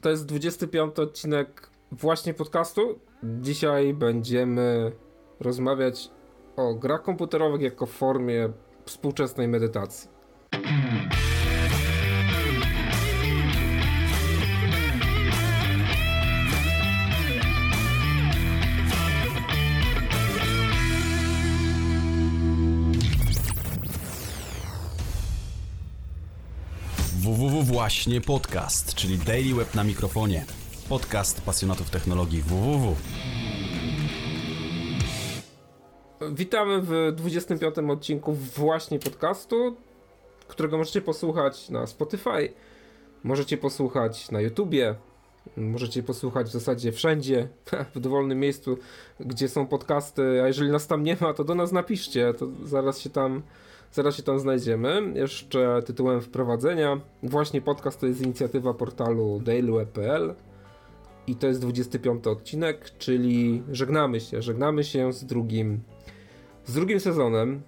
To jest 25 odcinek właśnie podcastu. Dzisiaj będziemy rozmawiać o grach komputerowych jako formie współczesnej medytacji. Właśnie podcast, czyli Daily Web na mikrofonie. Podcast pasjonatów technologii www. Witamy w 25 odcinku właśnie podcastu, którego możecie posłuchać na Spotify, możecie posłuchać na YouTubie, możecie posłuchać w zasadzie wszędzie, w dowolnym miejscu, gdzie są podcasty, a jeżeli nas tam nie ma, to do nas napiszcie, to zaraz się tam Zaraz się tam znajdziemy. Jeszcze tytułem wprowadzenia. Właśnie podcast to jest inicjatywa portalu dailyweb.pl i to jest 25 odcinek, czyli żegnamy się. Żegnamy się z drugim z drugim sezonem,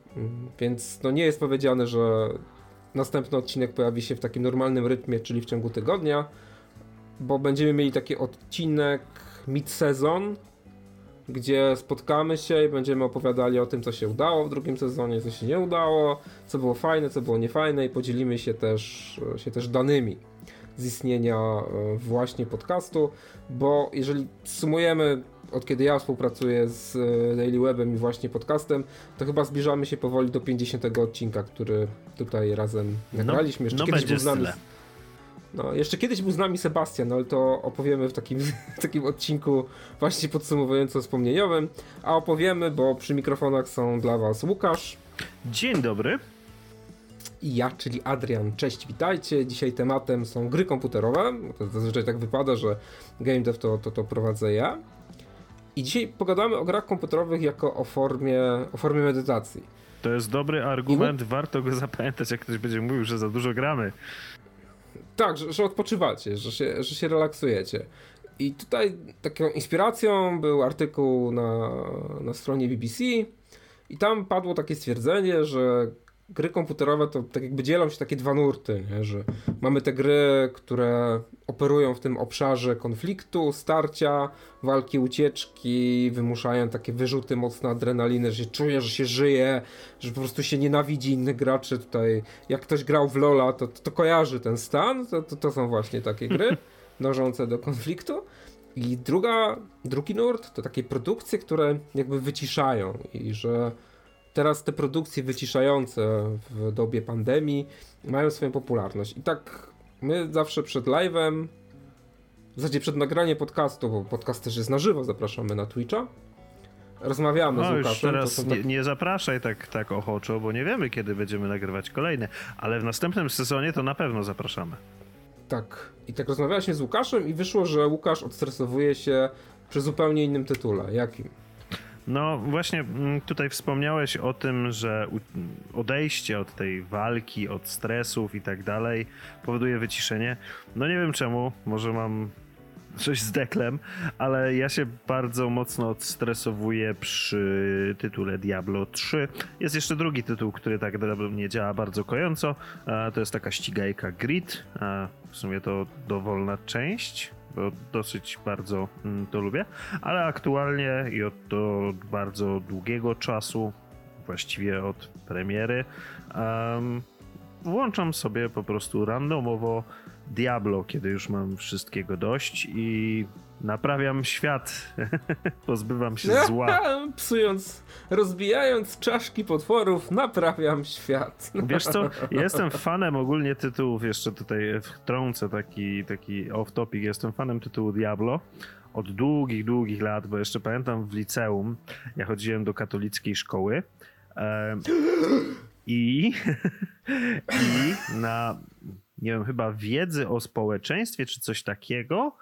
więc no nie jest powiedziane, że następny odcinek pojawi się w takim normalnym rytmie, czyli w ciągu tygodnia, bo będziemy mieli taki odcinek mid-sezon, gdzie spotkamy się i będziemy opowiadali o tym, co się udało w drugim sezonie, co się nie udało, co było fajne, co było niefajne i podzielimy się też, się też danymi z istnienia e, właśnie podcastu, bo jeżeli sumujemy od kiedy ja współpracuję z e, Daily Webem i właśnie podcastem, to chyba zbliżamy się powoli do 50 odcinka, który tutaj razem no, nagraliśmy. Jeszcze no kiedyś był z nami, tyle. No, jeszcze kiedyś był z nami Sebastian, no, ale to opowiemy w takim, w takim odcinku właśnie podsumowująco-wspomnieniowym. A opowiemy, bo przy mikrofonach są dla Was Łukasz. Dzień dobry. I ja, czyli Adrian. Cześć, witajcie. Dzisiaj tematem są gry komputerowe. To zazwyczaj tak wypada, że game dev to, to, to prowadzę ja. I dzisiaj pogadamy o grach komputerowych jako o formie, o formie medytacji. To jest dobry argument, warto go zapamiętać, jak ktoś będzie mówił, że za dużo gramy. Tak, że, że odpoczywacie, że się, że się relaksujecie. I tutaj taką inspiracją był artykuł na, na stronie BBC i tam padło takie stwierdzenie, że gry komputerowe to tak jakby dzielą się takie dwa nurty, nie? że mamy te gry, które operują w tym obszarze konfliktu, starcia, walki, ucieczki, wymuszają takie wyrzuty mocne adrenaliny, że się czuje, że się żyje, że po prostu się nienawidzi innych graczy tutaj. Jak ktoś grał w Lola, to, to, to kojarzy ten stan, to, to, to są właśnie takie gry dążące do konfliktu. I druga, drugi nurt to takie produkcje, które jakby wyciszają i że teraz te produkcje wyciszające w dobie pandemii mają swoją popularność. I tak my zawsze przed live'em, w zasadzie przed nagraniem podcastu, bo podcast też jest na żywo, zapraszamy na Twitcha. Rozmawiamy no, z Łukaszem. teraz tak... nie, nie, zapraszaj tak, tak ochoczo, bo nie wiemy, kiedy będziemy nagrywać kolejne, ale w następnym sezonie to na pewno zapraszamy. Tak. I tak rozmawialiśmy z Łukaszem i wyszło, że Łukasz odstresowuje się przy zupełnie innym tytule. Jakim? No właśnie mm, tutaj wspomniałeś o tym, że odejście od tej walki, od stresów i tak dalej powoduje wyciszenie. No nie wiem czemu, może mam coś z deklem, ale ja się bardzo mocno odstresowuję przy tytule Diablo 3. Jest jeszcze drugi tytuł, który tak dla mnie działa bardzo kojąco. To jest taka ścigajka Grid. W sumie to dowolna część bo dosyć bardzo mm, to lubię, ale aktualnie i od, od bardzo długiego czasu, właściwie od premiery, um, włączam sobie po prostu randomowo Diablo, kiedy już mam wszystkiego dość i Naprawiam świat. Pozbywam się zła. Psując, rozbijając czaszki potworów, naprawiam świat. Wiesz co, jestem fanem ogólnie tytułów, jeszcze tutaj wtrącę taki, taki off-topic, jestem fanem tytułu Diablo od długich, długich lat, bo jeszcze pamiętam w liceum, ja chodziłem do katolickiej szkoły e, i, i na nie wiem, chyba wiedzy o społeczeństwie czy coś takiego,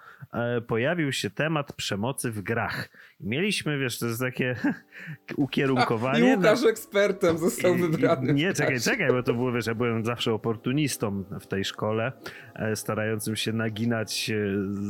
pojawił się temat przemocy w grach. Mieliśmy, wiesz, to jest takie ukierunkowanie. I Łukasz na... ekspertem został wybrany. Nie, czekaj, czekaj, bo to było, wiesz, ja byłem zawsze oportunistą w tej szkole, e, starającym się naginać e,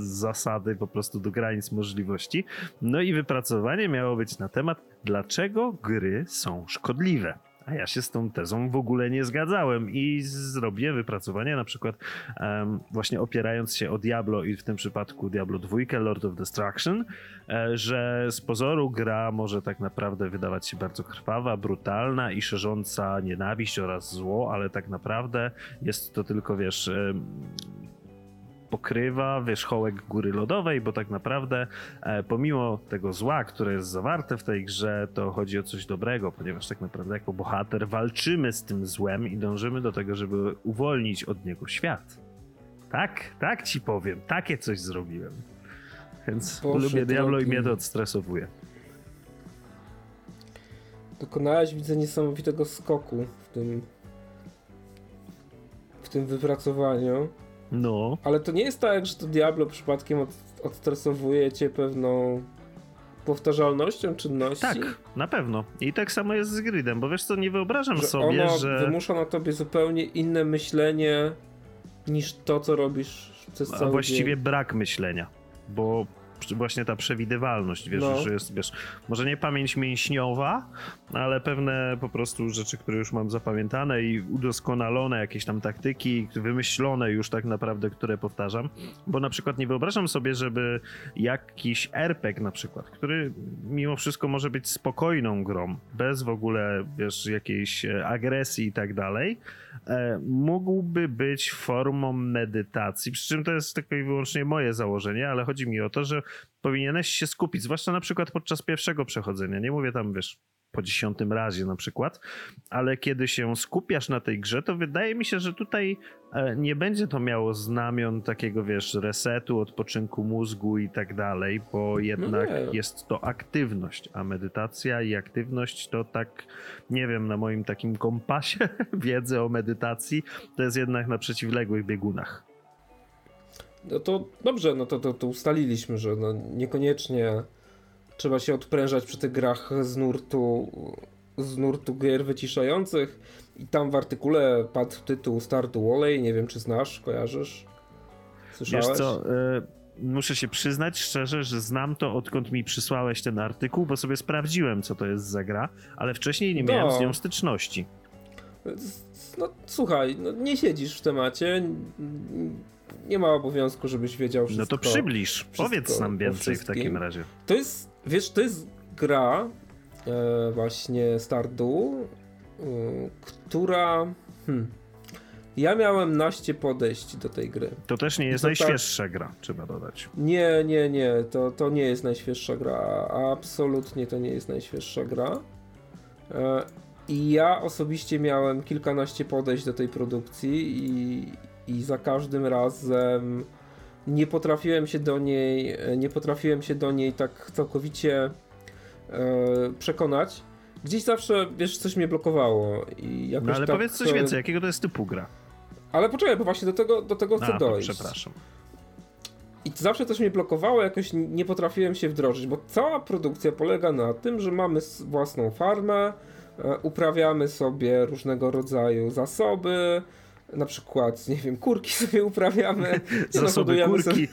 zasady po prostu do granic możliwości. No i wypracowanie miało być na temat, dlaczego gry są szkodliwe. A ja się z tą tezą w ogóle nie zgadzałem i zrobię wypracowanie na przykład um, właśnie opierając się o Diablo i w tym przypadku Diablo 2, Lord of Destruction, e, że z pozoru gra może tak naprawdę wydawać się bardzo krwawa, brutalna i szerząca nienawiść oraz zło, ale tak naprawdę jest to tylko, wiesz, pokrywa wierzchołek góry lodowej, bo tak naprawdę e, pomimo tego zła, które jest zawarte w tej grze, to chodzi o coś dobrego, ponieważ tak naprawdę jako bohater walczymy z tym złem i dążymy do tego, żeby uwolnić od niego świat. Tak, tak ci powiem, takie coś zrobiłem. Więc Boże, lubię Diablo drogi. i mnie to odstresowuje. Dokonałeś, widzę, niesamowitego skoku w tym w tym wypracowaniu. No. Ale to nie jest tak, że to Diablo przypadkiem od, odstresowuje cię pewną powtarzalnością czynności? Tak, na pewno. I tak samo jest z gridem, bo wiesz co, nie wyobrażam że sobie, ono że... wymusza na tobie zupełnie inne myślenie niż to, co robisz przez cały A właściwie dzień. brak myślenia, bo właśnie ta przewidywalność, wiesz, no. że jest, wiesz, może nie pamięć mięśniowa, ale pewne po prostu rzeczy, które już mam zapamiętane i udoskonalone, jakieś tam taktyki, wymyślone już tak naprawdę, które powtarzam, bo na przykład nie wyobrażam sobie, żeby jakiś RPG na przykład, który mimo wszystko może być spokojną grą, bez w ogóle, wiesz, jakiejś e, agresji i tak dalej, mógłby być formą medytacji, przy czym to jest tylko i wyłącznie moje założenie, ale chodzi mi o to, że powinieneś się skupić, zwłaszcza na przykład podczas pierwszego przechodzenia. Nie mówię tam, wiesz, po dziesiątym razie na przykład, ale kiedy się skupiasz na tej grze, to wydaje mi się, że tutaj e, nie będzie to miało znamion takiego, wiesz, resetu, odpoczynku mózgu i tak dalej, bo jednak no jest to aktywność, a medytacja i aktywność to tak, nie wiem, na moim takim kompasie wiedzy o medytacji, to jest jednak na przeciwległych biegunach. No to dobrze, no to, to, to ustaliliśmy, że no niekoniecznie trzeba się odprężać przy tych grach z nurtu, z nurtu gier wyciszających. I tam w artykule padł tytuł Stardew Valley, nie wiem czy znasz, kojarzysz? Słyszałeś? Wiesz co, y muszę się przyznać szczerze, że znam to odkąd mi przysłałeś ten artykuł, bo sobie sprawdziłem co to jest za gra, ale wcześniej nie miałem no. z nią styczności. No słuchaj, no, nie siedzisz w temacie, nie ma obowiązku, żebyś wiedział wszystko. No to przybliż, powiedz nam więcej w takim razie. To jest, wiesz, to jest gra e, właśnie Stardew, e, która... Hmm, ja miałem naście podejść do tej gry. To też nie jest najświeższa tak... gra, trzeba dodać. Nie, nie, nie, to, to nie jest najświeższa gra. Absolutnie to nie jest najświeższa gra. E, I ja osobiście miałem kilkanaście podejść do tej produkcji i, i za każdym razem nie potrafiłem się do niej, nie potrafiłem się do niej tak całkowicie e, przekonać. Gdzieś zawsze, wiesz, coś mnie blokowało i jakoś No ale tak, powiedz coś więcej, jakiego to jest typu gra? Ale poczekaj, bo właśnie do tego, do tego chcę A, dojść. przepraszam. I zawsze coś mnie blokowało, jakoś nie potrafiłem się wdrożyć, bo cała produkcja polega na tym, że mamy własną farmę, e, uprawiamy sobie różnego rodzaju zasoby, na przykład, nie wiem, kurki sobie uprawiamy. Zasoby kurki. Sobie,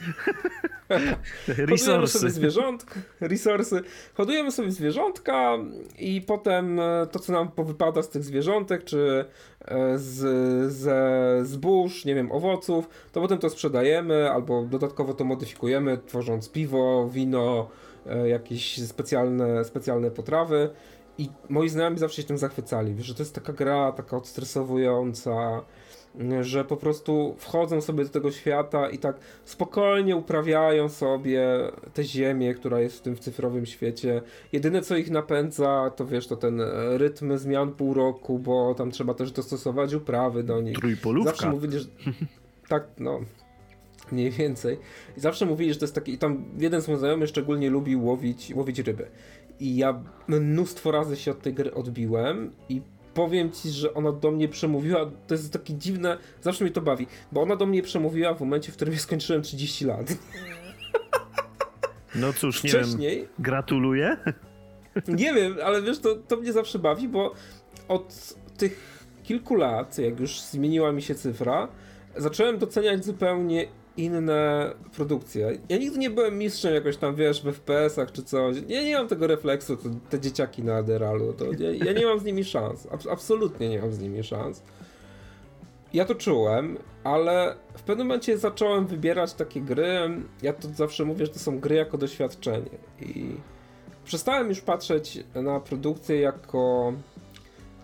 hodujemy sobie zwierzątka, resursy. Hodujemy sobie zwierzątka i potem e, to, co nam powypada z tych zwierzątek, czy e, z, ze zbóż, nie wiem, owoców, to potem to sprzedajemy albo dodatkowo to modyfikujemy, tworząc piwo, wino, e, jakieś specjalne, specjalne potrawy. I moi znajomi zawsze się tym zachwycali, że to jest taka gra, taka odstresowująca, że po prostu wchodzą sobie do tego świata i tak spokojnie uprawiają sobie tę ziemię, która jest w tym cyfrowym świecie. Jedyne co ich napędza, to wiesz, to ten rytm zmian pół roku, bo tam trzeba też dostosować uprawy do nich. Trójpolówka. Zawsze mówili, że tak, no, mniej więcej. I zawsze mówili, że to jest taki, i tam jeden z moich znajomych szczególnie lubił łowić, łowić ryby. I ja mnóstwo razy się od tej gry odbiłem i powiem ci, że ona do mnie przemówiła, to jest takie dziwne, zawsze mnie to bawi, bo ona do mnie przemówiła w momencie, w którym ja skończyłem 30 lat. No cóż, nie Wcześniej, wiem, gratuluję. Nie wiem, ale wiesz, to, to mnie zawsze bawi, bo od tych kilku lat, jak już zmieniła mi się cyfra, zacząłem doceniać zupełnie inne produkcje. Ja nigdy nie byłem mistrzem jakoś tam, wiesz, w FPS-ach czy coś. Ja nie mam tego refleksu, to, te dzieciaki na Aderalu, to ja, ja nie mam z nimi szans. Abs absolutnie nie mam z nimi szans. Ja to czułem, ale w pewnym momencie zacząłem wybierać takie gry. Ja to zawsze mówię, że to są gry jako doświadczenie. I przestałem już patrzeć na produkcję jako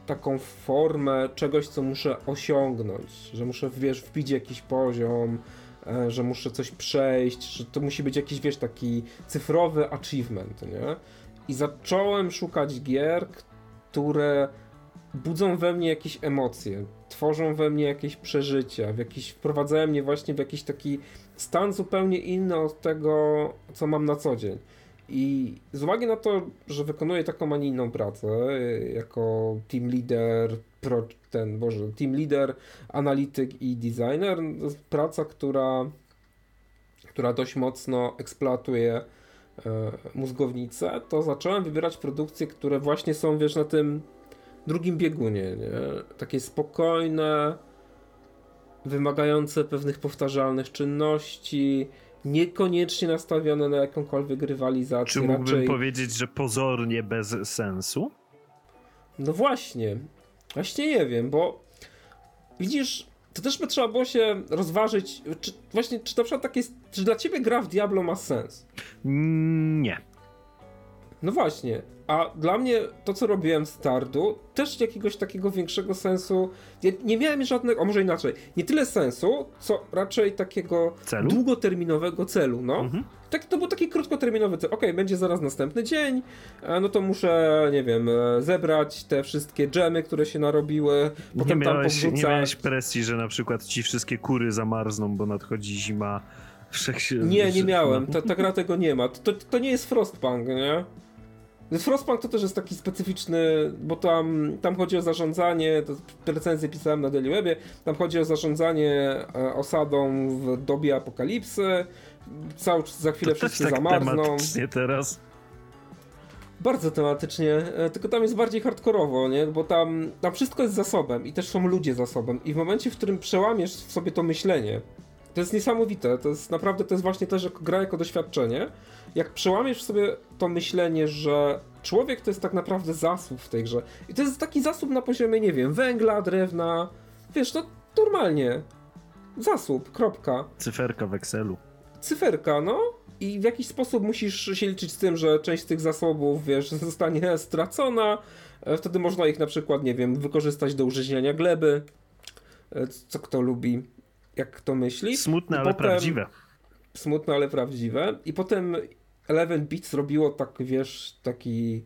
taką formę czegoś, co muszę osiągnąć, że muszę, wiesz, wbić jakiś poziom, że muszę coś przejść, że to musi być jakiś, wiesz, taki cyfrowy achievement, nie? I zacząłem szukać gier, które budzą we mnie jakieś emocje, tworzą we mnie jakieś przeżycia, w jakiś, wprowadzają mnie właśnie w jakiś taki stan zupełnie inny od tego, co mam na co dzień. I z uwagi na to, że wykonuję taką, a nie inną pracę, jako team leader, pro, ten, boże, team leader, analityk i designer, praca, która, która dość mocno eksploatuje e, mózgownicę, to zacząłem wybierać produkcje, które właśnie są, wiesz, na tym drugim biegunie, nie? Takie spokojne, wymagające pewnych powtarzalnych czynności, niekoniecznie nastawione na jakąkolwiek rywalizację. Czy mógłbym raczej... powiedzieć, że pozornie bez sensu? No właśnie. Właśnie nie wiem, bo widzisz, to też by trzeba było się rozważyć, czy właśnie, czy na przykład tak jest, czy dla ciebie gra w Diablo ma sens? Nie. No właśnie, a dla mnie to, co robiłem z Tardu, też jakiegoś takiego większego sensu. Ja nie miałem żadnego, a może inaczej, nie tyle sensu, co raczej takiego Celu? długoterminowego celu, no. Mhm. Tak, to był taki krótkoterminowy cel. Okej, będzie zaraz następny dzień, e, no to muszę, nie wiem, e, zebrać te wszystkie dżemy, które się narobiły, potem nie tam miałeś, powrzucać. nie miałeś presji, że na przykład ci wszystkie kury zamarzną, bo nadchodzi zima. Wszechsie... Nie, nie miałem. Ta, ta gra tego nie ma. To, to nie jest Frostpunk, nie? Frostpunk to też jest taki specyficzny, bo tam, tam chodzi o zarządzanie, to recenzję pisałem na Daily Webie, tam chodzi o zarządzanie e, osadą w dobie apokalipsy, cały, za chwilę To wszyscy tak zamarzną. tematycznie teraz. Bardzo tematycznie, e, tylko tam jest bardziej hardkorowo, nie? Bo tam, tam wszystko jest zasobem i też są ludzie zasobem i w momencie, w którym przełamiesz w sobie to myślenie, to jest niesamowite, to jest naprawdę, to jest właśnie też jako gra jako doświadczenie, jak przełamiesz w sobie to myślenie, że człowiek to jest tak naprawdę zasób w tej grze i to jest taki zasób na poziomie, nie wiem, węgla, drewna, wiesz, to normalnie, zasób, kropka Cyferka w Excelu. Cyferka, no. I w jakiś sposób musisz się liczyć z tym, że część z tych zasobów, wiesz, zostanie stracona. E, Wtedy można ich na przykład, nie wiem, wykorzystać do użyźniania gleby. E, Co kto lubi, jak kto myśli. Smutne, I ale potem- prawdziwe. Smutne, ale prawdziwe. I potem Eleven Beats zrobiło tak, wiesz, taki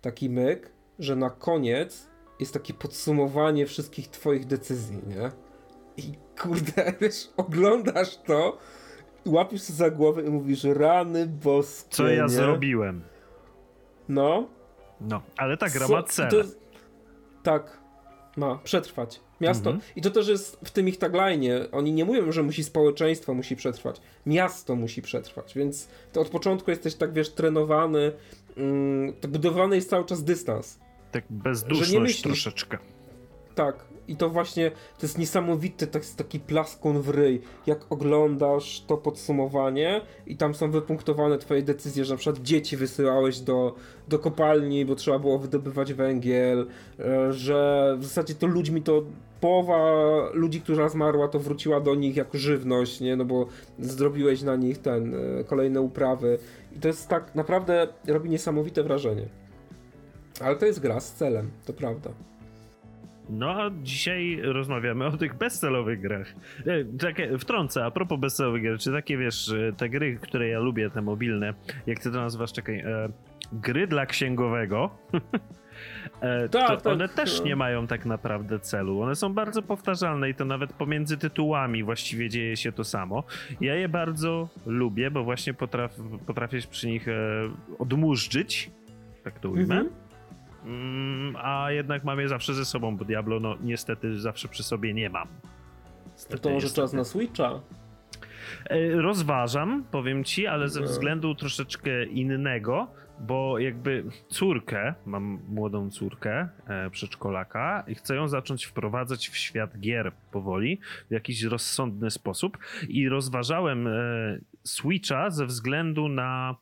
taki myk, że na koniec jest takie podsumowanie wszystkich twoich decyzji, nie? I kurde, wiesz, oglądasz to, łapiesz się za głowę i mówisz, rany boskie, Co ja nie? zrobiłem? No. No, ale ta gra Co- ma to cel. jest- Tak, ma, przetrwać. Miasto. Mhm. I to też jest w tym ich tagline. Oni nie mówią, że musi społeczeństwo musi przetrwać. Miasto musi przetrwać, więc to od początku jesteś tak, wiesz, trenowany. Mm, to budowany jest cały czas dystans. Tak że nie bezduszność myślisz- troszeczkę. Tak. I to właśnie, to jest niesamowity tak, taki plaskun w ryj, jak oglądasz to podsumowanie i tam są wypunktowane twoje decyzje, że na przykład dzieci wysyłałeś do, do kopalni, bo trzeba było wydobywać węgiel, e, że w zasadzie to ludźmi to połowa ludzi, która zmarła, to wróciła do nich jako żywność, nie, no bo zrobiłeś na nich ten, e, kolejne uprawy i to jest tak, naprawdę robi niesamowite wrażenie. Ale to jest gra z celem, to prawda. No a dzisiaj rozmawiamy o tych bezcelowych grach. E, Takie, wtrącę, a propos bezcelowych gier, czy takie wiesz, e, te gry, które ja lubię, te mobilne, jak ty to nazywasz, czekaj, e, gry dla księgowego, e, Tak, to tak, one też nie mają tak naprawdę celu. One są bardzo powtarzalne i to nawet pomiędzy tytułami właściwie dzieje się to samo. Ja je bardzo lubię, bo właśnie potraf, potrafię się przy nich e, odmurzyć, tak to ujmę. Mhm. Mm, a jednak mam je zawsze ze sobą, bo Diablo no niestety zawsze przy sobie nie mam. Niestety, To może niestety. czas na Switcha? E, Rozważam, powiem ci, ale ze No. względu troszeczkę innego, bo jakby córkę, mam młodą córkę, e, przedszkolaka i chcę ją zacząć wprowadzać w świat gier powoli, w jakiś rozsądny sposób i rozważałem e, Switcha ze względu na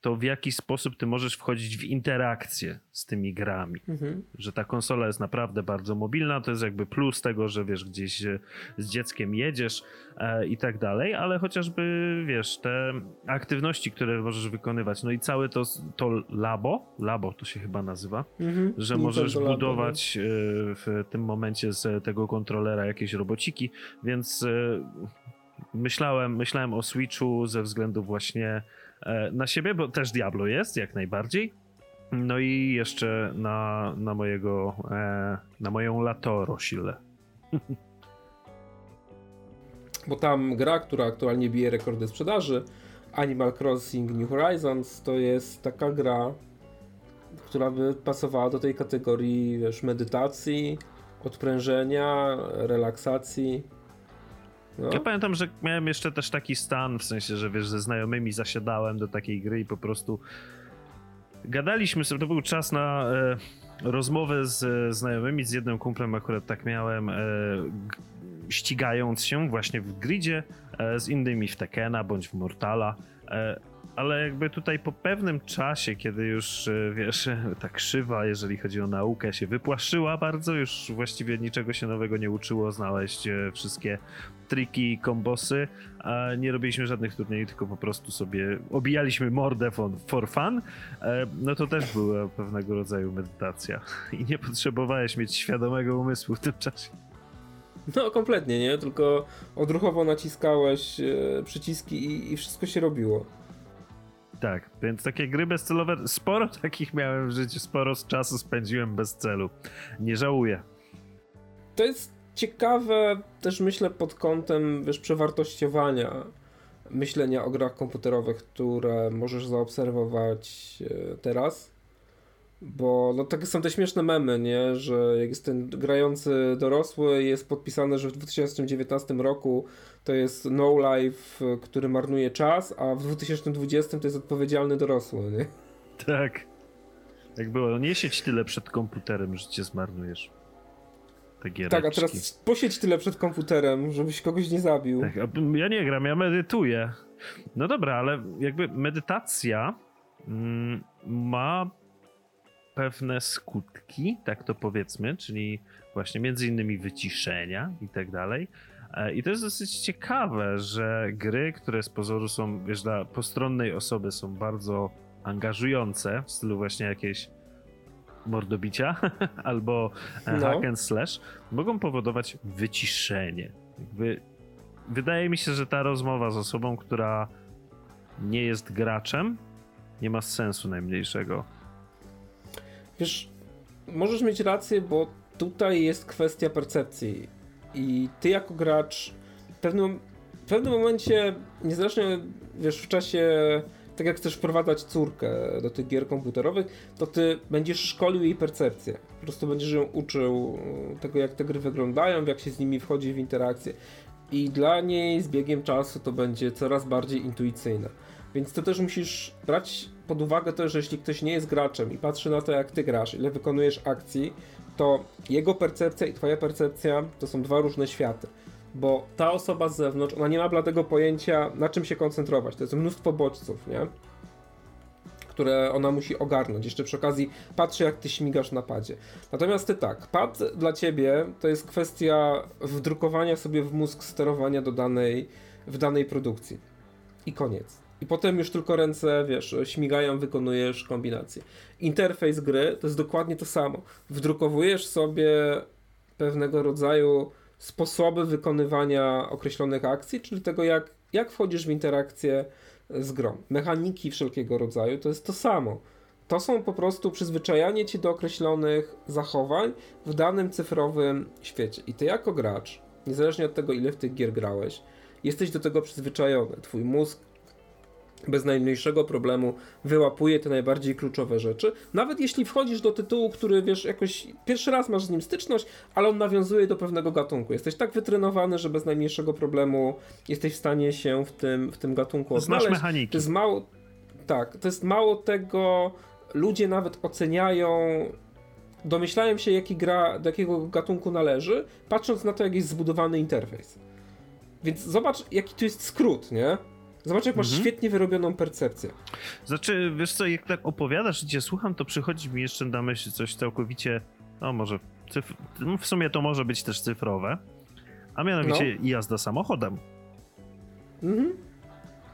to w jaki sposób ty możesz wchodzić w interakcję z tymi grami. Mhm. Że ta konsola jest naprawdę bardzo mobilna, to jest jakby plus tego, że wiesz, gdzieś e, z dzieckiem jedziesz e, i tak dalej, ale chociażby wiesz, te aktywności, które możesz wykonywać, no i całe to, to labo, labo to się chyba nazywa, Mhm. że Nintendo możesz Labo, budować e, w tym momencie z tego kontrolera jakieś robociki, więc e, myślałem, myślałem o Switchu ze względu właśnie na siebie, bo też Diablo jest, jak najbardziej. No i jeszcze na, na mojego, e, na moją Latoro silę. Bo tam gra, która aktualnie bije rekordy sprzedaży, Animal Crossing New Horizons, to jest taka gra, która by pasowała do tej kategorii, wiesz, medytacji, odprężenia, relaksacji. No. Ja pamiętam, że miałem jeszcze też taki stan, w sensie, że wiesz, ze znajomymi zasiadałem do takiej gry i po prostu gadaliśmy sobie, to był czas na e, rozmowę z e, znajomymi, z jednym kumplem akurat tak miałem, e, ścigając się właśnie w gridzie, e, z innymi w Tekena bądź w Mortala, e, ale jakby tutaj po pewnym czasie, kiedy już, e, wiesz, ta krzywa, jeżeli chodzi o naukę, się wypłaszczyła bardzo, już właściwie niczego się nowego nie uczyło znaleźć e, wszystkie triki, kombosy, a nie robiliśmy żadnych turniejów, tylko po prostu sobie obijaliśmy mordę for, fun, e, no to też była pewnego rodzaju medytacja i nie potrzebowałeś mieć świadomego umysłu w tym czasie. No kompletnie, nie? Tylko odruchowo naciskałeś przyciski i, i wszystko się robiło. Tak, więc takie gry bezcelowe, sporo takich miałem w życiu, sporo z czasu spędziłem bez celu. Nie żałuję. To jest ciekawe też myślę pod kątem, wiesz, przewartościowania myślenia o grach komputerowych, które możesz zaobserwować e, teraz. Bo no takie są te śmieszne memy, nie? Że jak jest ten grający dorosły, jest podpisane, że w 2019 roku to jest no life, który marnuje czas, a w 2020 to jest odpowiedzialny dorosły, nie? Tak. Jak było, nie siedź tyle przed komputerem, że cię zmarnujesz. Te. Tak, a teraz posiedź tyle przed komputerem, żebyś kogoś nie zabił. Tak, ja nie gram, ja medytuję. No dobra, ale jakby medytacja mm, ma pewne skutki, tak to powiedzmy, czyli właśnie między innymi wyciszenia i tak dalej. E, I to jest dosyć ciekawe, że gry, które z pozoru są, wiesz, dla postronnej osoby są bardzo angażujące, w stylu właśnie jakieś mordobicia albo e, No. hack and slash, mogą powodować wyciszenie. Jakby wydaje mi się, że ta rozmowa z osobą, która nie jest graczem, nie ma sensu najmniejszego. Wiesz, możesz mieć rację, bo tutaj jest kwestia percepcji. I ty jako gracz w pewnym, w pewnym momencie, niezależnie wiesz, w czasie, tak jak chcesz wprowadzać córkę do tych gier komputerowych, to ty będziesz szkolił jej percepcję. Po prostu będziesz ją uczył tego, jak te gry wyglądają, jak się z nimi wchodzi w interakcję. I dla niej z biegiem czasu to będzie coraz bardziej intuicyjne. Więc to też musisz brać pod uwagę to, że jeśli ktoś nie jest graczem i patrzy na to, jak ty grasz, ile wykonujesz akcji, to jego percepcja i twoja percepcja to są dwa różne światy. Bo ta osoba z zewnątrz, ona nie ma bladego pojęcia, na czym się koncentrować. To jest mnóstwo bodźców, nie? Które ona musi ogarnąć. Jeszcze przy okazji patrzy, jak ty śmigasz na padzie. Natomiast ty tak, pad dla ciebie to jest kwestia wdrukowania sobie w mózg sterowania do danej, w danej produkcji. I koniec. I potem już tylko ręce, wiesz, śmigają, wykonujesz kombinacje. Interfejs gry to jest dokładnie to samo. Wdrukowujesz sobie pewnego rodzaju sposoby wykonywania określonych akcji, czyli tego, jak, jak wchodzisz w interakcję z grą. Mechaniki wszelkiego rodzaju to jest to samo. To są po prostu przyzwyczajanie cię do określonych zachowań w danym cyfrowym świecie. I ty jako gracz, niezależnie od tego, ile w tych gier grałeś, jesteś do tego przyzwyczajony. Twój mózg bez najmniejszego problemu wyłapuje te najbardziej kluczowe rzeczy. Nawet jeśli wchodzisz do tytułu, który wiesz, jakoś pierwszy raz masz z nim styczność, ale on nawiązuje do pewnego gatunku. Jesteś tak wytrenowany, że bez najmniejszego problemu jesteś w stanie się w tym, w tym gatunku Znasz odnaleźć. mechaniki. To jest mało. Tak, to jest mało tego, ludzie nawet oceniają, domyślają się, jaki gra, do jakiego gatunku należy, patrząc na to, jak jest zbudowany interfejs. Więc zobacz, jaki tu jest skrót, nie? Zobacz, jak masz Mhm. świetnie wyrobioną percepcję. Znaczy, wiesz co, jak tak opowiadasz i cię słucham, to przychodzi mi jeszcze na myśl coś całkowicie, no może, cyf- no w sumie to może być też cyfrowe, a mianowicie jazda samochodem. Mhm.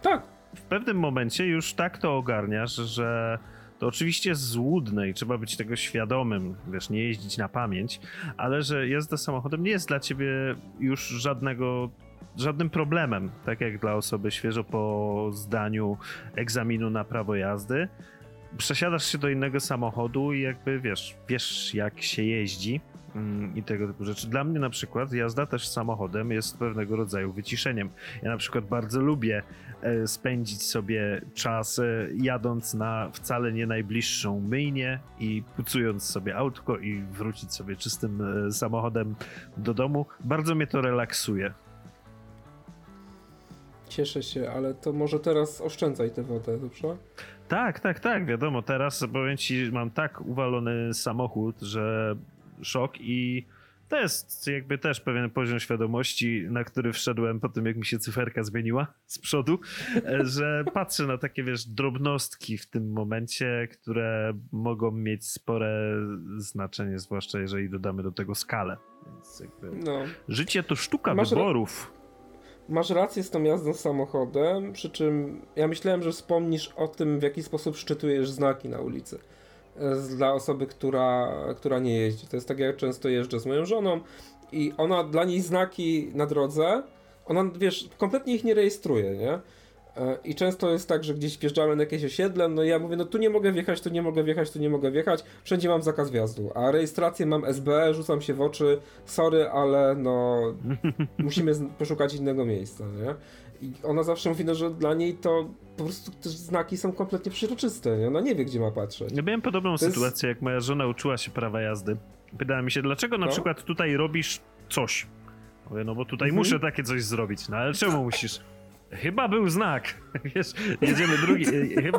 Tak, W pewnym momencie już tak to ogarniasz, że to oczywiście jest złudne i trzeba być tego świadomym, wiesz, nie jeździć na pamięć, ale że jazda samochodem nie jest dla ciebie już żadnego żadnym problemem, tak jak dla osoby świeżo po zdaniu egzaminu na prawo jazdy. Przesiadasz się do innego samochodu i jakby wiesz, wiesz jak się jeździ mm, i tego typu rzeczy. Dla mnie na przykład jazda też samochodem jest pewnego rodzaju wyciszeniem. Ja na przykład bardzo lubię e, spędzić sobie czas e, jadąc na wcale nie najbliższą myjnię i pucując sobie autko i wrócić sobie czystym e, samochodem do domu. Bardzo mnie to relaksuje. Cieszę się, ale to może teraz oszczędzaj tę wodę, dobrze? Tak, tak, tak, wiadomo. Teraz powiem ci, mam tak uwalony samochód, że szok i to jest jakby też pewien poziom świadomości, na który wszedłem po tym, jak mi się cyferka zmieniła z przodu, że patrzę na takie, wiesz, drobnostki w tym momencie, które mogą mieć spore znaczenie, zwłaszcza jeżeli dodamy do tego skalę. Więc jakby No. życie to sztuka Masz wyborów. Masz rację z tą jazdą samochodem, przy czym ja myślałem, że wspomnisz o tym, w jaki sposób szczytujesz znaki na ulicy. E, Dla osoby, która, która nie jeździ. To jest tak, jak często jeżdżę z moją żoną i ona, dla niej znaki na drodze, ona, wiesz, kompletnie ich nie rejestruje, nie? E, I często jest tak, że gdzieś wjeżdżamy na jakieś osiedle, no i ja mówię, no tu nie mogę wjechać, tu nie mogę wjechać, tu nie mogę wjechać, wszędzie mam zakaz wjazdu, a rejestrację mam SB, rzucam się w oczy, sorry, ale no musimy poszukać innego miejsca, nie? I ona zawsze mówi, no, że dla niej to po prostu te znaki są kompletnie przezroczyste, nie? Ona nie wie, gdzie ma patrzeć. Ja miałem podobną To jest- sytuację, jak moja żona uczyła się prawa jazdy. Pytała mi się, dlaczego na No. przykład tutaj robisz coś? Mówię, no bo tutaj Mhm. muszę takie coś zrobić. No ale czemu musisz? Chyba był znak. Wiesz, jedziemy drugi, e,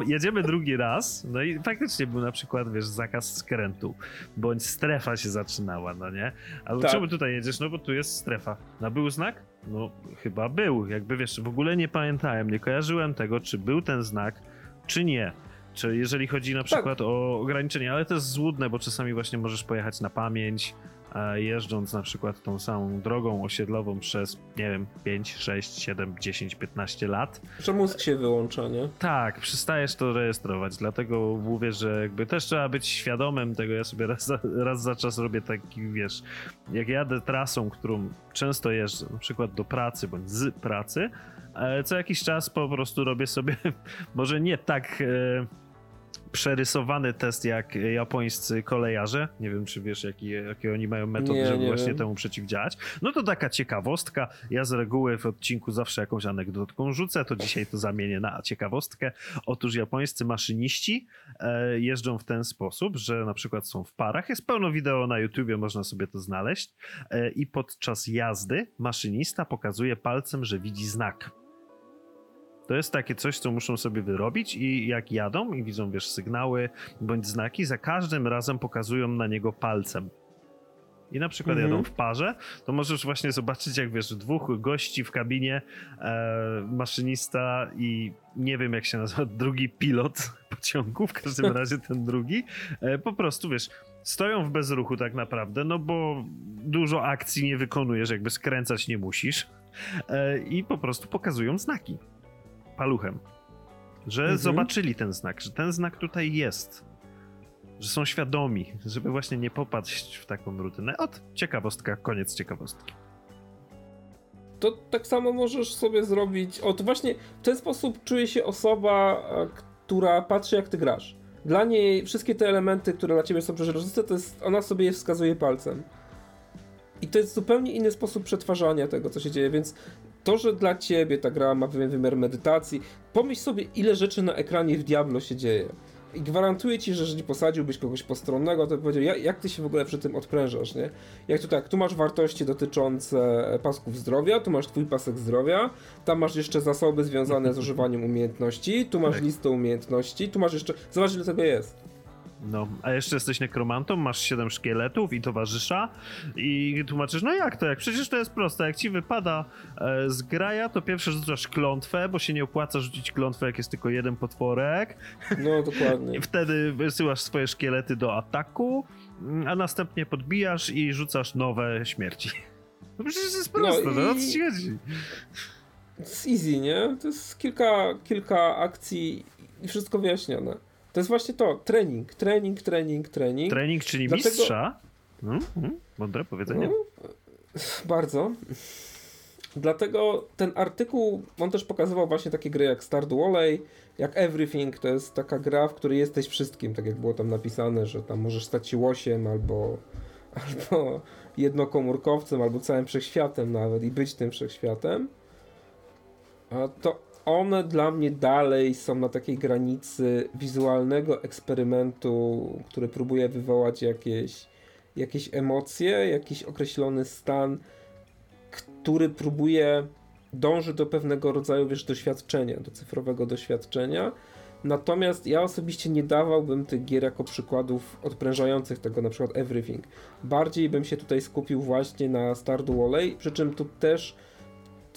jedziemy drugi raz, no i faktycznie był na przykład, wiesz, zakaz skrętu, bądź strefa się zaczynała, no nie? Ale Tak. czemu tutaj jedziesz? No bo tu jest strefa. No był znak? No chyba był. Jakby wiesz, w ogóle nie pamiętałem, nie kojarzyłem tego, czy był ten znak, czy nie. Czy jeżeli chodzi na przykład o ograniczenia, ale to jest złudne, bo czasami właśnie możesz pojechać na pamięć, jeżdżąc na przykład tą samą drogą osiedlową przez, nie wiem, 5, 6, 7, 10, 15 lat. Że mózg się wyłącza, nie? Tak, przestajesz to rejestrować, dlatego mówię, że jakby też trzeba być świadomym tego. Ja sobie raz za, raz za czas robię taki, wiesz, jak jadę trasą, którą często jeżdżę, na przykład do pracy bądź z pracy, e, co jakiś czas po prostu robię sobie, może nie tak e, przerysowany test jak japońscy kolejarze. Nie wiem, czy wiesz, jaki, jakie oni mają metody, Nie, żeby nie właśnie wiem. temu przeciwdziałać. No to taka ciekawostka. Ja z reguły w odcinku zawsze jakąś anegdotką rzucę, to dzisiaj to zamienię na ciekawostkę. Otóż japońscy maszyniści e, jeżdżą w ten sposób, że na przykład są w parach. Jest pełno wideo na YouTubie, można sobie to znaleźć. E, I podczas jazdy maszynista pokazuje palcem, że widzi znak. To jest takie coś, co muszą sobie wyrobić i jak jadą i widzą, wiesz, sygnały bądź znaki, za każdym razem pokazują na niego palcem. I na przykład Mhm. jadą w parze, to możesz właśnie zobaczyć, jak wiesz, dwóch gości w kabinie, e, maszynista i nie wiem, jak się nazywa, drugi pilot pociągu, w każdym razie ten drugi, e, po prostu wiesz, stoją w bezruchu tak naprawdę, no bo dużo akcji nie wykonujesz, jakby skręcać nie musisz e, i po prostu pokazują znaki paluchem. Że Mhm. zobaczyli ten znak, że ten znak tutaj jest. Że są świadomi, żeby właśnie nie popaść w taką rutynę. Ot, ciekawostka, koniec ciekawostki. To tak samo możesz sobie zrobić. O, to właśnie w ten sposób czuje się osoba, e, która patrzy, jak ty grasz. Dla niej wszystkie te elementy, które dla ciebie są przeźroczyste, to jest. Ona sobie je wskazuje palcem. I to jest zupełnie inny sposób przetwarzania tego, co się dzieje, więc to, że dla ciebie ta gra ma pewien wymiar medytacji, pomyśl sobie, ile rzeczy na ekranie w Diablo się dzieje. I gwarantuję ci, że jeżeli posadziłbyś kogoś postronnego, to by powiedział, jak, jak ty się w ogóle przy tym odprężasz, nie? Jak tu tak, tu masz wartości dotyczące pasków zdrowia, tu masz twój pasek zdrowia, tam masz jeszcze zasoby związane z używaniem umiejętności, tu masz Tak. listę umiejętności, tu masz jeszcze, zobacz ile tego jest. No, a jeszcze jesteś nekromantą, masz 7 szkieletów i towarzysza i tłumaczysz, no jak to, jak przecież to jest proste, jak ci wypada e, z graja, to pierwsze rzucasz klątwę, bo się nie opłaca rzucić klątwę, jak jest tylko jeden potworek, No, dokładnie. Wtedy wysyłasz swoje szkielety do ataku, a następnie podbijasz i rzucasz nowe śmierci. No przecież to jest proste, no, i- o co ci chodzi? To jest easy, nie? To jest kilka, kilka akcji i wszystko wyjaśnione. To jest właśnie to, trening, trening, trening, trening. Trening czyni Dlatego- mistrza. Mm, mm, mądre powiedzenie. No, bardzo. Dlatego ten artykuł, on też pokazywał właśnie takie gry jak Stardew Valley, jak Everything, to jest taka gra, w której jesteś wszystkim, tak jak było tam napisane, że tam możesz stać się łosiem albo, albo jednokomórkowcem, albo całym wszechświatem nawet i być tym wszechświatem. A to one dla mnie dalej są na takiej granicy wizualnego eksperymentu, który próbuje wywołać jakieś, jakieś emocje, jakiś określony stan, który próbuje dąży do pewnego rodzaju, wiesz, doświadczenia, do cyfrowego doświadczenia. Natomiast ja osobiście nie dawałbym tych gier jako przykładów odprężających tego, na przykład Everything. Bardziej bym się tutaj skupił właśnie na Stardew Valley, przy czym tu też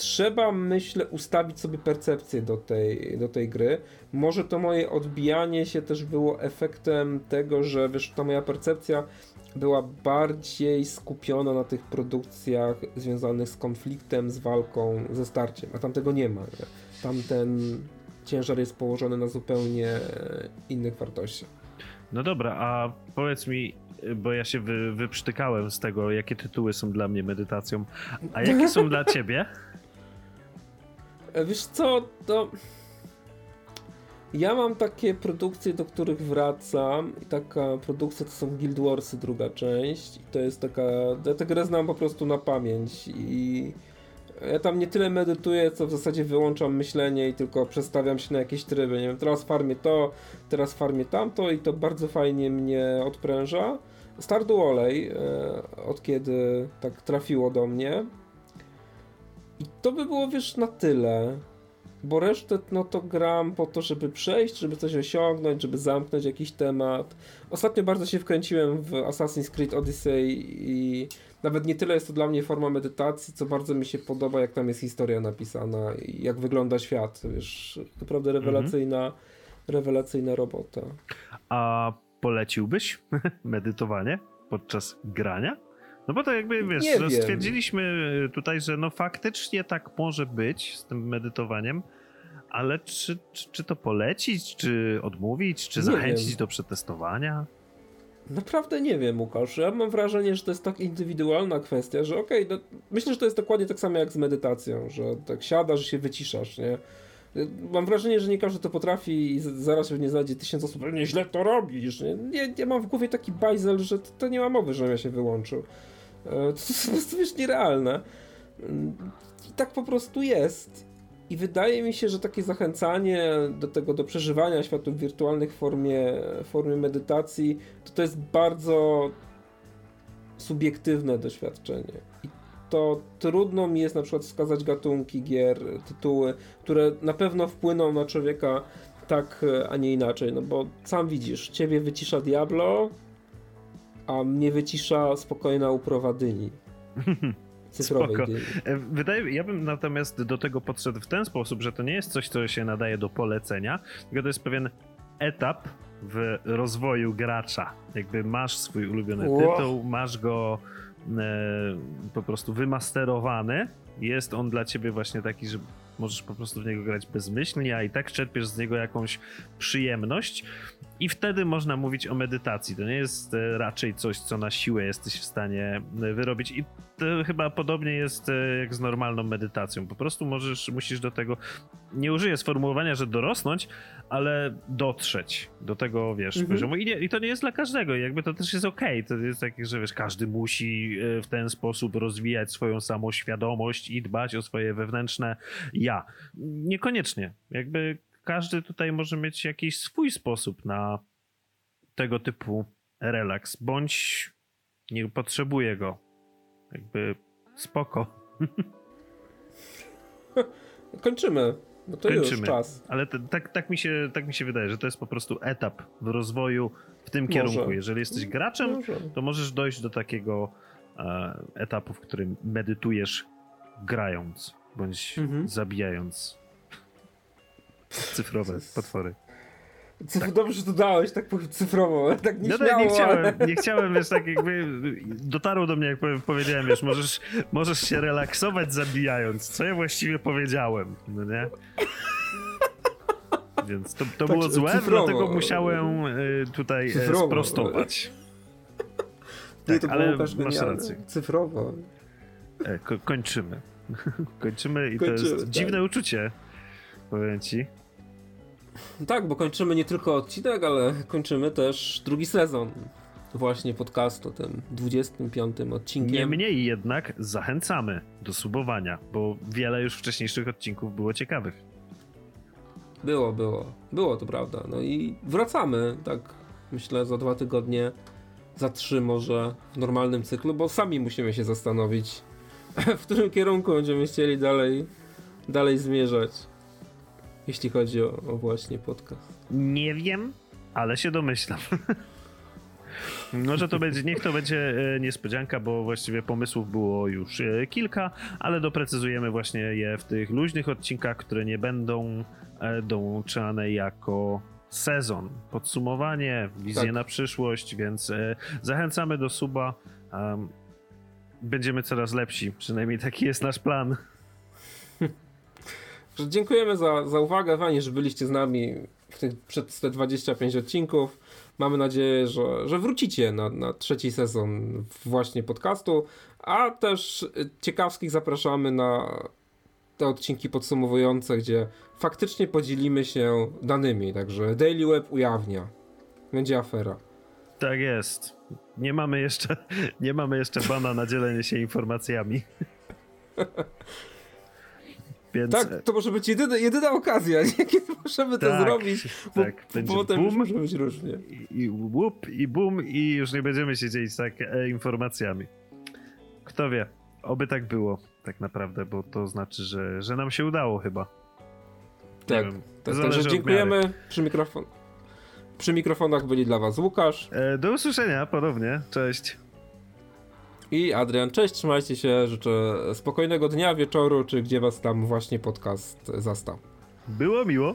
trzeba, myślę, ustawić sobie percepcję do tej, do tej gry. Może to moje odbijanie się też było efektem tego, że wiesz, ta moja percepcja była bardziej skupiona na tych produkcjach związanych z konfliktem, z walką, ze starciem, a tam tego nie ma. Nie? Tam ten ciężar jest położony na zupełnie innych wartościach. No dobra, a powiedz mi, bo ja się wy, wyprztykałem z tego, jakie tytuły są dla mnie medytacją, a jakie są dla ciebie? E, Wiesz co, to... Ja mam takie produkcje, do których wracam i taka produkcja to są Guild Warsy druga część i to jest taka... Ja tę grę znam po prostu na pamięć i... Ja tam nie tyle medytuję, co w zasadzie wyłączam myślenie i tylko przestawiam się na jakieś tryby. Nie wiem, teraz farmię to, teraz farmię tamto i to bardzo fajnie mnie odpręża. Stardew Valley, e, od kiedy tak trafiło do mnie. I to by było, wiesz, na tyle. Bo resztę, no to gram po to, żeby przejść, żeby coś osiągnąć, żeby zamknąć jakiś temat. Ostatnio bardzo się wkręciłem w Assassin's Creed Odyssey i nawet nie tyle jest to dla mnie forma medytacji, co bardzo mi się podoba, jak tam jest historia napisana i jak wygląda świat. Wiesz, naprawdę rewelacyjna, rewelacyjna robota. A poleciłbyś medytowanie podczas grania? No bo to jakby, wiesz, Nie no stwierdziliśmy tutaj, że no faktycznie tak może być z tym medytowaniem, ale czy, czy, czy to polecić, czy odmówić, czy Nie zachęcić wiem. do przetestowania? Naprawdę nie wiem, Łukasz. Ja mam wrażenie, że to jest tak indywidualna kwestia, że okej, no, myślę, że to jest dokładnie tak samo jak z medytacją, że tak siadasz, że się wyciszasz, nie? Mam wrażenie, że nie każdy to potrafi i zaraz pewnie znajdzie tysiąc osób, ale źle to robisz, nie? nie? Ja mam w głowie taki bajzel, że to, to nie ma mowy, żebym ja się wyłączył. E, To jest po prostu, wiesz, nierealne. I tak po prostu jest. I wydaje mi się, że takie zachęcanie do tego, do przeżywania światów wirtualnych w formie, formie medytacji, to to jest bardzo subiektywne doświadczenie. I to trudno mi jest na przykład wskazać gatunki gier, tytuły, które na pewno wpłyną na człowieka tak, a nie inaczej. No bo sam widzisz, ciebie wycisza Diablo, a mnie wycisza spokojna uprawa dyni. Cyfrowej Spoko. dyni. E, Wydaje ja bym natomiast do tego podszedł w ten sposób, że to nie jest coś, co się nadaje do polecenia, tylko to jest pewien etap w rozwoju gracza. Jakby masz swój ulubiony Ło. tytuł, masz go e, po prostu wymasterowany. Jest on dla ciebie właśnie taki, że możesz po prostu w niego grać bezmyślnie, a i tak czerpiesz z niego jakąś przyjemność. I wtedy można mówić o medytacji. To nie jest e, raczej coś, co na siłę jesteś w stanie e, wyrobić. I to chyba podobnie jest e, jak z normalną medytacją. Po prostu możesz, musisz do tego, nie użyję sformułowania, że dorosnąć, ale dotrzeć do tego, wiesz, Mhm. poziomu. I, nie, I to nie jest dla każdego. I jakby to też jest okej. To jest takie, że wiesz, każdy musi w ten sposób rozwijać swoją samoświadomość i dbać o swoje wewnętrzne ja. Niekoniecznie. Jakby każdy tutaj może mieć jakiś swój sposób na tego typu relaks, bądź nie potrzebuje go. Jakby spoko. Kończymy. No to Kończymy. już czas. Ale tak, tak, mi się, tak mi się wydaje, że to jest po prostu etap w rozwoju w tym Może. kierunku. Jeżeli jesteś graczem, Może. to możesz dojść do takiego e, etapu, w którym medytujesz grając, bądź Mhm. zabijając cyfrowe potwory. Cyf- Dobrze, że to dałeś, tak cyfrowo, ale tak nie No śmiało, tak, nie chciałem, ale... nie chciałem, wiesz, tak jakby dotarło do mnie, jak powiedziałem, wiesz, możesz, możesz się relaksować zabijając. Co ja właściwie powiedziałem, no nie? Więc to, to Tak, było złe, cyfrowo. dlatego musiałem y, tutaj e, Cyfrowo. sprostować. Nie, Tak, to ale masz genialne. rację. Cyfrowo. E, ko kończymy. kończymy i to Kończymy, jest tak. dziwne uczucie, powiem ci. Tak, bo kończymy nie tylko odcinek, ale kończymy też drugi sezon właśnie podcastu, tym 25 odcinkiem. Niemniej jednak zachęcamy do subowania, bo wiele już wcześniejszych odcinków było ciekawych. Było, było. Było, to prawda. No i wracamy, tak myślę, za dwa tygodnie, za trzy może w normalnym cyklu, bo sami musimy się zastanowić, w którym kierunku będziemy chcieli dalej, dalej zmierzać, jeśli chodzi o, o właśnie podcast. Nie wiem, ale się domyślam. Może to będzie, niech to będzie e, niespodzianka, bo właściwie pomysłów było już e, kilka, ale doprecyzujemy właśnie je w tych luźnych odcinkach, które nie będą e, dołączane jako sezon. Podsumowanie, wizję Tak. na przyszłość, więc zachęcamy do suba. Em, Będziemy coraz lepsi, przynajmniej taki jest nasz plan. Dziękujemy za, za uwagę, fajnie, że byliście z nami w tych, przez te 25 odcinków. Mamy nadzieję, że, że wrócicie na, na trzeci sezon właśnie podcastu, a też y, ciekawskich zapraszamy na te odcinki podsumowujące, gdzie faktycznie podzielimy się danymi, także Daily Web ujawnia. Będzie afera. Tak jest. Nie mamy jeszcze, nie mamy jeszcze bana na dzielenie się informacjami. Więc Tak, to może być jedyna, jedyna okazja, nie? kiedy możemy to Tak, zrobić, bo tak, będzie potem boom. może być różnie. i, i łup, i bum, i już nie będziemy się dzielić tak e, informacjami. Kto wie, oby tak było, tak naprawdę, bo to znaczy, że, że nam się udało chyba. Tak, wiem, tak także dziękujemy. Przy, mikrofon... Przy mikrofonach byli dla Was Łukasz E, do usłyszenia ponownie, cześć. I Adrian. Cześć, trzymajcie się. Życzę spokojnego dnia, wieczoru, czy gdzie Was tam właśnie podcast zastał. Było miło.